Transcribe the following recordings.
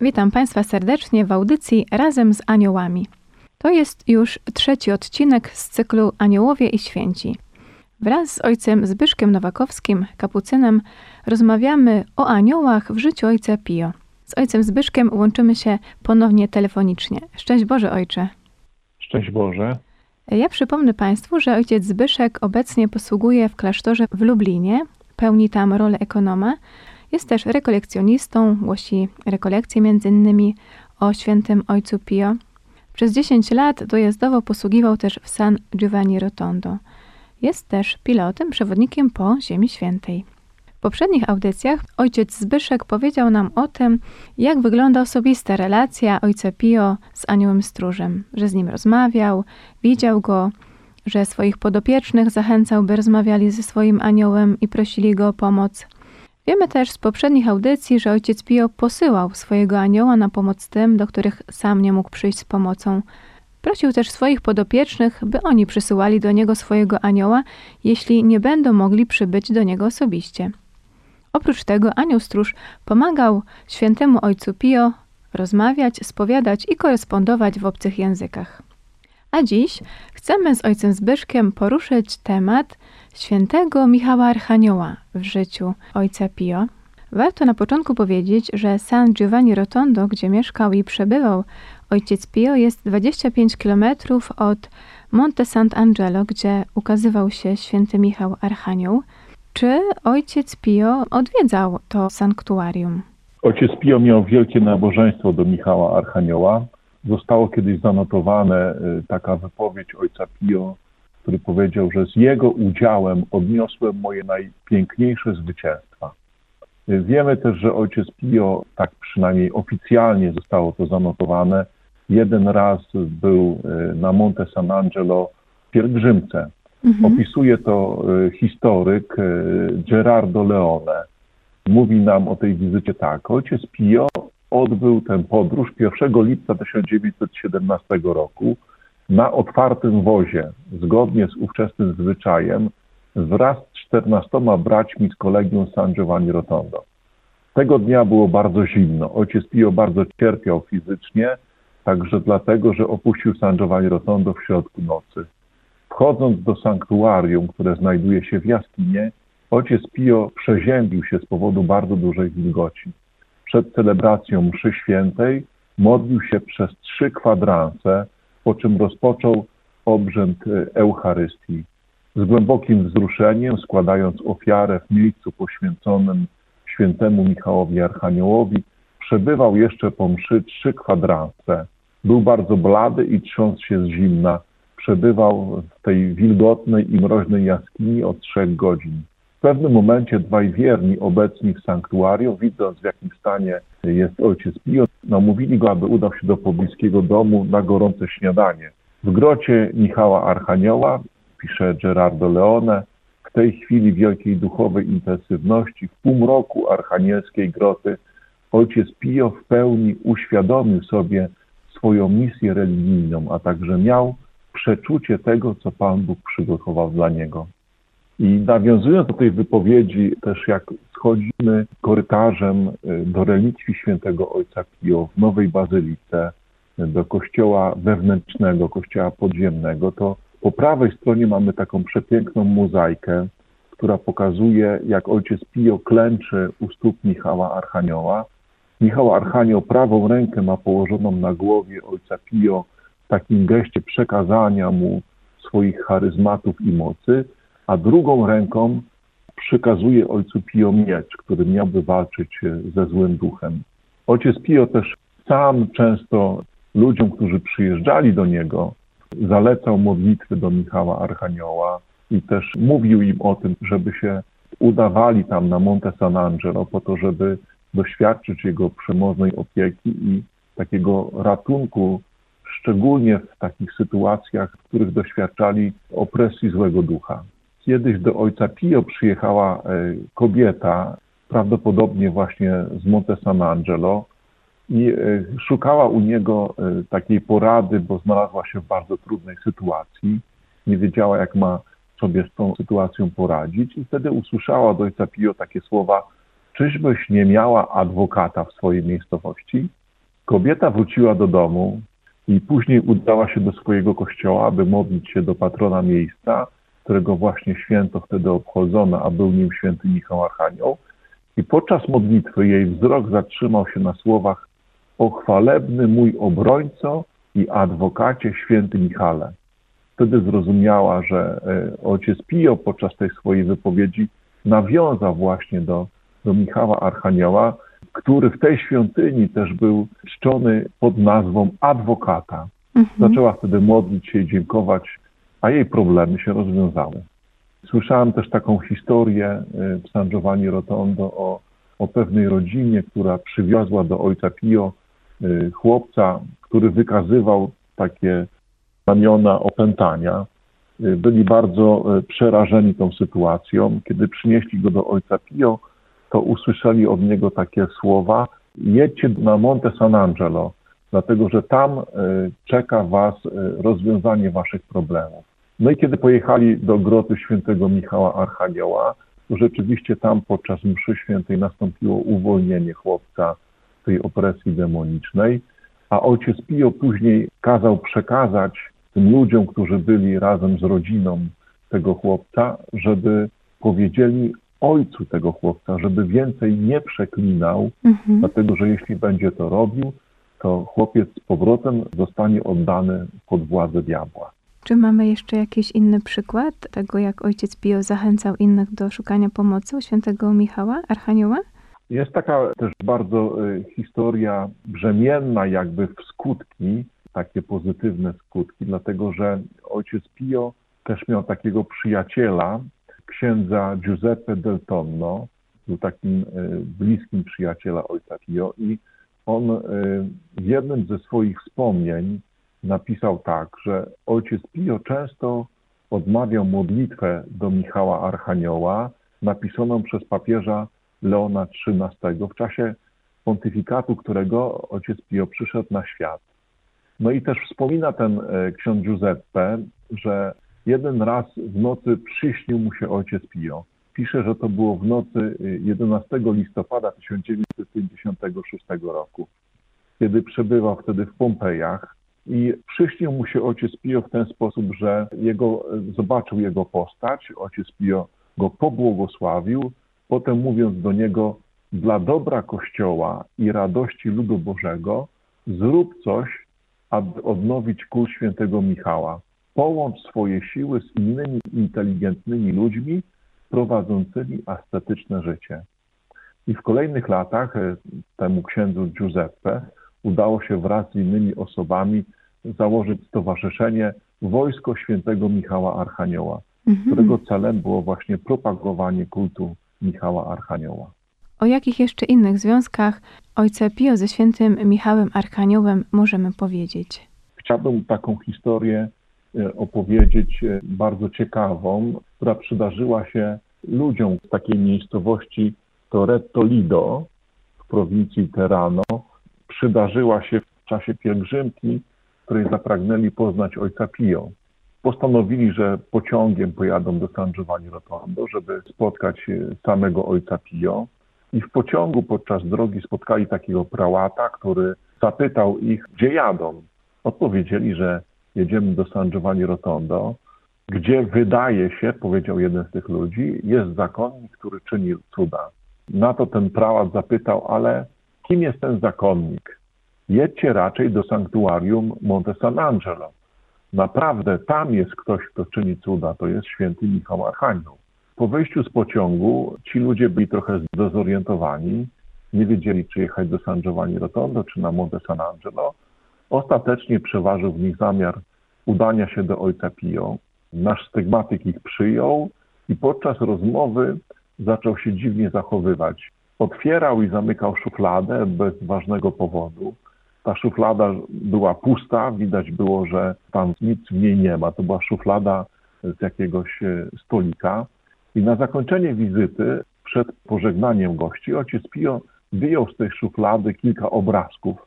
Witam Państwa serdecznie w audycji Razem z Aniołami. To jest już trzeci odcinek z cyklu Aniołowie i Święci. Wraz z ojcem Zbyszkiem Nowakowskim, kapucynem, rozmawiamy o aniołach w życiu ojca Pio. Z ojcem Zbyszkiem łączymy się ponownie telefonicznie. Szczęść Boże, ojcze! Szczęść Boże. Ja przypomnę Państwu, że ojciec Zbyszek obecnie posługuje w klasztorze w Lublinie, pełni tam rolę ekonoma. Jest też rekolekcjonistą, głosi rekolekcje innymi o świętym ojcu Pio. Przez 10 lat dojazdowo posługiwał też w San Giovanni Rotondo. Jest też pilotem, przewodnikiem po Ziemi Świętej. W poprzednich audycjach ojciec Zbyszek powiedział nam o tym, jak wygląda osobista relacja ojca Pio z aniołem stróżem, że z nim rozmawiał, widział go, że swoich podopiecznych zachęcał, by rozmawiali ze swoim aniołem i prosili go o pomoc. Wiemy też z poprzednich audycji, że ojciec Pio posyłał swojego anioła na pomoc tym, do których sam nie mógł przyjść z pomocą. Prosił też swoich podopiecznych, by oni przysyłali do niego swojego anioła, jeśli nie będą mogli przybyć do niego osobiście. Oprócz tego anioł stróż pomagał świętemu ojcu Pio rozmawiać, spowiadać i korespondować w obcych językach. A dziś chcemy z ojcem Zbyszkiem poruszyć temat świętego Michała Archanioła w życiu ojca Pio. Warto na początku powiedzieć, że San Giovanni Rotondo, gdzie mieszkał i przebywał ojciec Pio, jest 25 km od Monte Sant'Angelo, gdzie ukazywał się święty Michał Archanioł. Czy ojciec Pio odwiedzał to sanktuarium? Ojciec Pio miał wielkie nabożeństwo do Michała Archanioła. Zostało kiedyś zanotowane y, taka wypowiedź ojca Pio, który powiedział, że z jego udziałem odniosłem moje najpiękniejsze zwycięstwa. Wiemy też, że ojciec Pio, tak przynajmniej oficjalnie zostało to zanotowane, jeden raz był y, na Monte San Angelo w pielgrzymce. Opisuje to y, historyk y, Gerardo Leone. Mówi nam o tej wizycie tak. Ojciec Pio odbył tę podróż 1 lipca 1917 roku na otwartym wozie, zgodnie z ówczesnym zwyczajem, wraz z 14 braćmi z kolegium San Giovanni Rotondo. Tego dnia było bardzo zimno. Ojciec Pio bardzo cierpiał fizycznie, także dlatego, że opuścił San Giovanni Rotondo w środku nocy. Wchodząc do sanktuarium, które znajduje się w jaskinie, ojciec Pio przeziębił się z powodu bardzo dużej wilgoci. Przed celebracją mszy świętej modlił się przez trzy kwadranse, po czym rozpoczął obrzęd e, Eucharystii. Z głębokim wzruszeniem, składając ofiarę w miejscu poświęconym świętemu Michałowi Archaniołowi, przebywał jeszcze po mszy trzy kwadranse. Był bardzo blady i trząc się z zimna, przebywał w tej wilgotnej i mroźnej jaskini od trzech godzin. W pewnym momencie dwaj wierni obecni w sanktuarium, widząc w jakim stanie jest ojciec Pio, namówili go, aby udał się do pobliskiego domu na gorące śniadanie. W grocie Michała Archanioła, pisze Gerardo Leone, w tej chwili wielkiej duchowej intensywności, w półmroku archanielskiej groty, ojciec Pio w pełni uświadomił sobie swoją misję religijną, a także miał przeczucie tego, co Pan Bóg przygotował dla niego. I nawiązując do tej wypowiedzi, też jak schodzimy korytarzem y, do relikwii świętego Ojca Pio w Nowej Bazylice, do kościoła wewnętrznego, kościoła podziemnego, to po prawej stronie mamy taką przepiękną mozaikę, która pokazuje, jak ojciec Pio klęczy u stóp Michała Archanioła. Michał Archanioł prawą rękę ma położoną na głowie ojca Pio, takim geście przekazania mu swoich charyzmatów i mocy, a drugą ręką przekazuje ojcu Pio miecz, który miałby walczyć e, ze złym duchem. Ojciec Pio też sam często ludziom, którzy przyjeżdżali do niego, zalecał modlitwy do Michała Archanioła i też mówił im o tym, żeby się udawali tam na Monte San Angelo po to, żeby doświadczyć jego przemocnej opieki i takiego ratunku, szczególnie w takich sytuacjach, w których doświadczali opresji złego ducha. Kiedyś do ojca Pio przyjechała e, kobieta, prawdopodobnie właśnie z Monte San Angelo, i e, szukała u niego e, takiej porady, bo znalazła się w bardzo trudnej sytuacji. Nie wiedziała, jak ma sobie z tą sytuacją poradzić, i wtedy usłyszała od ojca Pio takie słowa: Czyżbyś nie miała adwokata w swojej miejscowości? Kobieta wróciła do domu i później udała się do swojego kościoła, aby modlić się do patrona miejsca, którego właśnie święto wtedy obchodzono, a był nim święty Michał Archanioł. I podczas modlitwy jej wzrok zatrzymał się na słowach o chwalebny mój obrońco i adwokacie święty Michale. Wtedy zrozumiała, że e, ojciec Pio podczas tej swojej wypowiedzi nawiązał właśnie do, do Michała Archanioła, który w tej świątyni też był czczony pod nazwą adwokata. Mhm. Zaczęła wtedy modlić się i dziękować, a jej problemy się rozwiązały. Słyszałem też taką historię y, w San Giovanni Rotondo o, o pewnej rodzinie, która przywiozła do ojca Pio y, chłopca, który wykazywał takie ramiona opętania. Y, Byli bardzo przerażeni tą sytuacją. Kiedy przynieśli go do ojca Pio, to usłyszeli od niego takie słowa: jedźcie na Monte San Angelo, dlatego że tam czeka was rozwiązanie waszych problemów. No i kiedy pojechali do groty świętego Michała Archanioła, to rzeczywiście tam podczas mszy świętej nastąpiło uwolnienie chłopca z tej opresji demonicznej, a ojciec Pio później kazał przekazać tym ludziom, którzy byli razem z rodziną tego chłopca, żeby powiedzieli ojcu tego chłopca, żeby więcej nie przeklinał, Mhm. dlatego że jeśli będzie to robił, to chłopiec z powrotem zostanie oddany pod władzę diabła. Czy mamy jeszcze jakiś inny przykład tego, jak ojciec Pio zachęcał innych do szukania pomocy u świętego Michała, Archanioła? Jest taka też bardzo y, historia brzemienna jakby w skutki, takie pozytywne skutki, dlatego że ojciec Pio też miał takiego przyjaciela, księdza Giuseppe del Tonno, był takim y, bliskim przyjaciela ojca Pio i on y, w jednym ze swoich wspomnień napisał tak, że ojciec Pio często odmawiał modlitwę do Michała Archanioła, napisaną przez papieża Leona XIII w czasie pontyfikatu, którego ojciec Pio przyszedł na świat. No i też wspomina ten e, ksiądz Giuseppe, że jeden raz w nocy przyśnił mu się ojciec Pio. Pisze, że to było w nocy e, 11 listopada 1956 roku, kiedy przebywał wtedy w Pompejach i przyśnił mu się ojciec Pio w ten sposób, że jego, zobaczył jego postać, ojciec Pio go pobłogosławił, potem mówiąc do niego, dla dobra Kościoła i radości ludu Bożego, zrób coś, aby odnowić kult świętego Michała. Połącz swoje siły z innymi inteligentnymi ludźmi prowadzącymi ascetyczne życie. I w kolejnych latach e, temu księdzu Giuseppe udało się wraz z innymi osobami założyć stowarzyszenie Wojsko Świętego Michała Archanioła, Mhm. którego celem było właśnie propagowanie kultu Michała Archanioła. O jakich jeszcze innych związkach ojca Pio ze świętym Michałem Archaniołem możemy powiedzieć? Chciałbym taką historię e, opowiedzieć, e, bardzo ciekawą, która przydarzyła się ludziom z takiej miejscowości Toretto Lido w prowincji Terano. Przydarzyła się w czasie pielgrzymki, której zapragnęli poznać ojca Pio. Postanowili, że pociągiem pojadą do San Giovanni Rotondo, żeby spotkać e, samego ojca Pio. I w pociągu podczas drogi spotkali takiego prałata, który zapytał ich, gdzie jadą. Odpowiedzieli, że jedziemy do San Giovanni Rotondo, gdzie wydaje się, powiedział jeden z tych ludzi, jest zakonnik, który czyni cuda. Na to ten prałat zapytał, ale kim jest ten zakonnik? jedźcie raczej do sanktuarium Monte San Angelo. Naprawdę tam jest ktoś, kto czyni cuda, to jest święty Michał Archanioł. Po wyjściu z pociągu ci ludzie byli trochę zdezorientowani, nie wiedzieli, czy jechać do San Giovanni Rotondo, czy na Monte San Angelo. Ostatecznie przeważył w nich zamiar udania się do ojca Pio. Nasz stygmatyk ich przyjął i podczas rozmowy zaczął się dziwnie zachowywać. Otwierał i zamykał szufladę bez ważnego powodu. Ta szuflada była pusta, widać było, że tam nic w niej nie ma. To była szuflada z jakiegoś e, stolika. I na zakończenie wizyty, przed pożegnaniem gości, ojciec Pio wyjął z tej szuflady kilka obrazków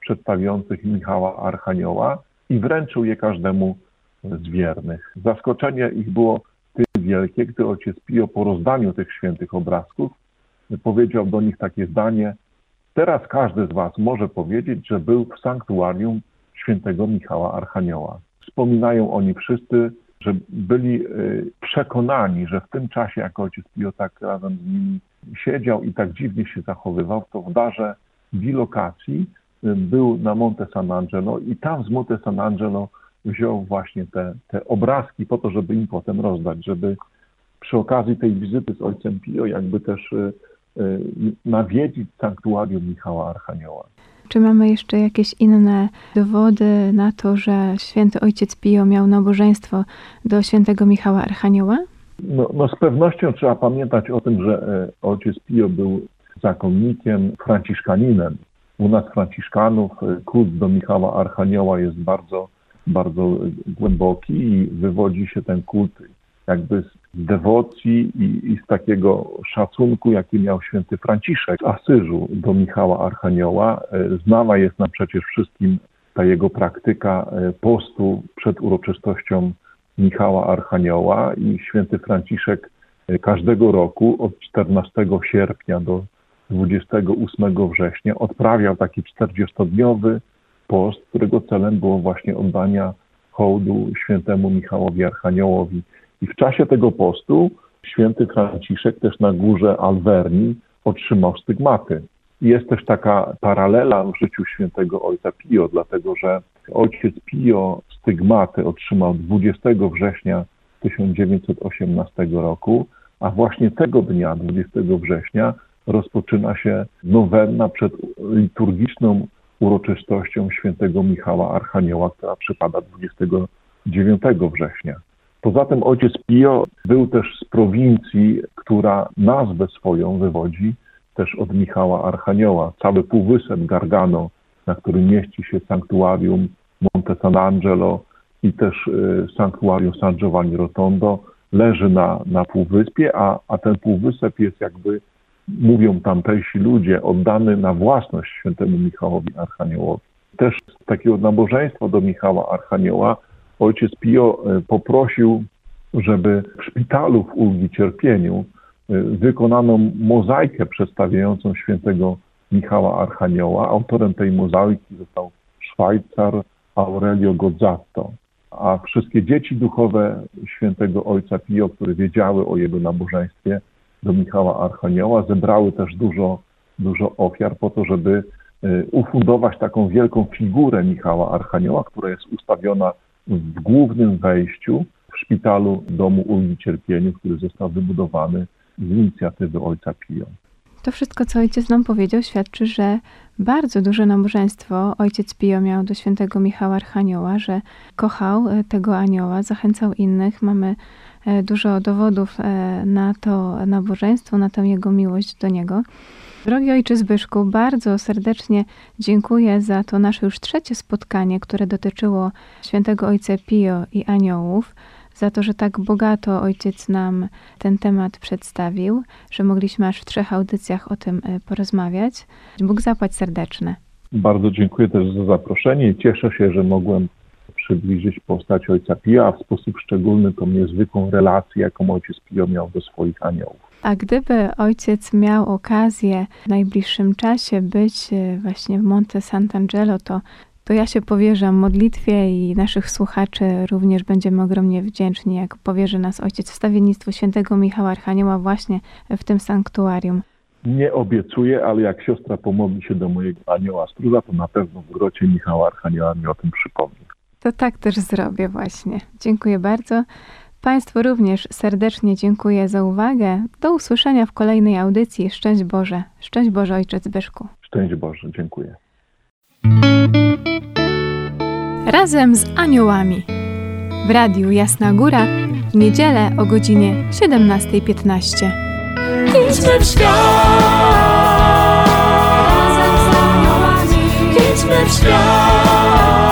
przedstawiających Michała Archanioła i wręczył je każdemu z wiernych. Zaskoczenie ich było tym wielkie, gdy ojciec Pio po rozdaniu tych świętych obrazków powiedział do nich takie zdanie: Teraz każdy z Was może powiedzieć, że był w sanktuarium świętego Michała Archanioła. Wspominają oni wszyscy, że byli y, przekonani, że w tym czasie, jak ojciec Pio tak razem z nimi siedział i tak dziwnie się zachowywał, to w darze bilokacji y, był na Monte San Angelo i tam z Monte San Angelo wziął właśnie te, te obrazki po to, żeby im potem rozdać, żeby przy okazji tej wizyty z ojcem Pio jakby też y, nawiedzić sanktuarium Michała Archanioła. Czy mamy jeszcze jakieś inne dowody na to, że święty ojciec Pio miał nabożeństwo do świętego Michała Archanioła? No, no z pewnością trzeba pamiętać o tym, że e, ojciec Pio był zakonnikiem, franciszkaninem. U nas franciszkanów e, kult do Michała Archanioła jest bardzo, bardzo głęboki i wywodzi się ten kult jakby z dewocji i, i, z takiego szacunku, jaki miał święty Franciszek z Asyżu do Michała Archanioła. E, znana jest nam przecież wszystkim ta jego praktyka e, postu przed uroczystością Michała Archanioła i święty Franciszek e, każdego roku od 14 sierpnia do 28 września odprawiał taki 40-dniowy post, którego celem było właśnie oddania hołdu świętemu Michałowi Archaniołowi. I w czasie tego postu święty Franciszek też na górze Alverni otrzymał stygmaty. Jest też taka paralela w życiu świętego ojca Pio, dlatego że ojciec Pio stygmaty otrzymał 20 września 1918 roku, a właśnie tego dnia, 20 września, rozpoczyna się nowenna przed liturgiczną uroczystością świętego Michała Archanioła, która przypada 29 września. Poza tym ojciec Pio był też z prowincji, która nazwę swoją wywodzi też od Michała Archanioła. Cały półwysep Gargano, na którym mieści się sanktuarium Monte San Angelo i też y, sanktuarium San Giovanni Rotondo, leży na, na półwyspie, a, a ten półwysep jest jakby, mówią tamtejsi ludzie, oddany na własność świętemu Michałowi Archaniołowi. Też takiego nabożeństwa do Michała Archanioła ojciec Pio e, poprosił, żeby w szpitalu w Ulgi Cierpieniu e, wykonano mozaikę przedstawiającą świętego Michała Archanioła. Autorem tej mozaiki został Szwajcar Aurelio Gozzatto. A wszystkie dzieci duchowe świętego ojca Pio, które wiedziały o jego nabożeństwie do Michała Archanioła, zebrały też dużo, dużo ofiar po to, żeby e, ufundować taką wielką figurę Michała Archanioła, która jest ustawiona w głównym wejściu w szpitalu domu Ulgi Cierpieniu, który został wybudowany z inicjatywy ojca Pio. To wszystko, co ojciec nam powiedział, świadczy, że bardzo duże nabożeństwo ojciec Pio miał do świętego Michała Archanioła, że kochał e, tego anioła, zachęcał innych. Mamy e, dużo dowodów e, na to nabożeństwo, na tę jego miłość do niego. Drogi ojcze Zbyszku, bardzo serdecznie dziękuję za to nasze już trzecie spotkanie, które dotyczyło świętego ojca Pio i aniołów, za to, że tak bogato ojciec nam ten temat przedstawił, że mogliśmy aż w trzech audycjach o tym e, porozmawiać. Bóg zapłać serdeczne. Bardzo dziękuję też za zaproszenie i cieszę się, że mogłem przybliżyć postać ojca Pio, a w sposób szczególny tą niezwykłą relację, jaką ojciec Pio miał do swoich aniołów. A gdyby ojciec miał okazję w najbliższym czasie być e, właśnie w Monte Sant'Angelo, to, to ja się powierzam modlitwie i naszych słuchaczy również będziemy ogromnie wdzięczni, jak powierzy nas ojciec wstawiennictwo świętego Michała Archanioła właśnie w tym sanktuarium. nie obiecuję, ale jak siostra pomodli się do mojego anioła stróża, to na pewno w grocie Michała Archanioła mi o tym przypomni. To tak też zrobię właśnie. Dziękuję bardzo. Państwu również serdecznie dziękuję za uwagę. Do usłyszenia w kolejnej audycji. Szczęść Boże. Szczęść Boże, Ojcze Zbyszku. Szczęść Boże, dziękuję. Razem z aniołami. W Radiu Jasna Góra w niedzielę o godzinie 17.15. Idźmy w świat. Razem z aniołami Idźmy w świat.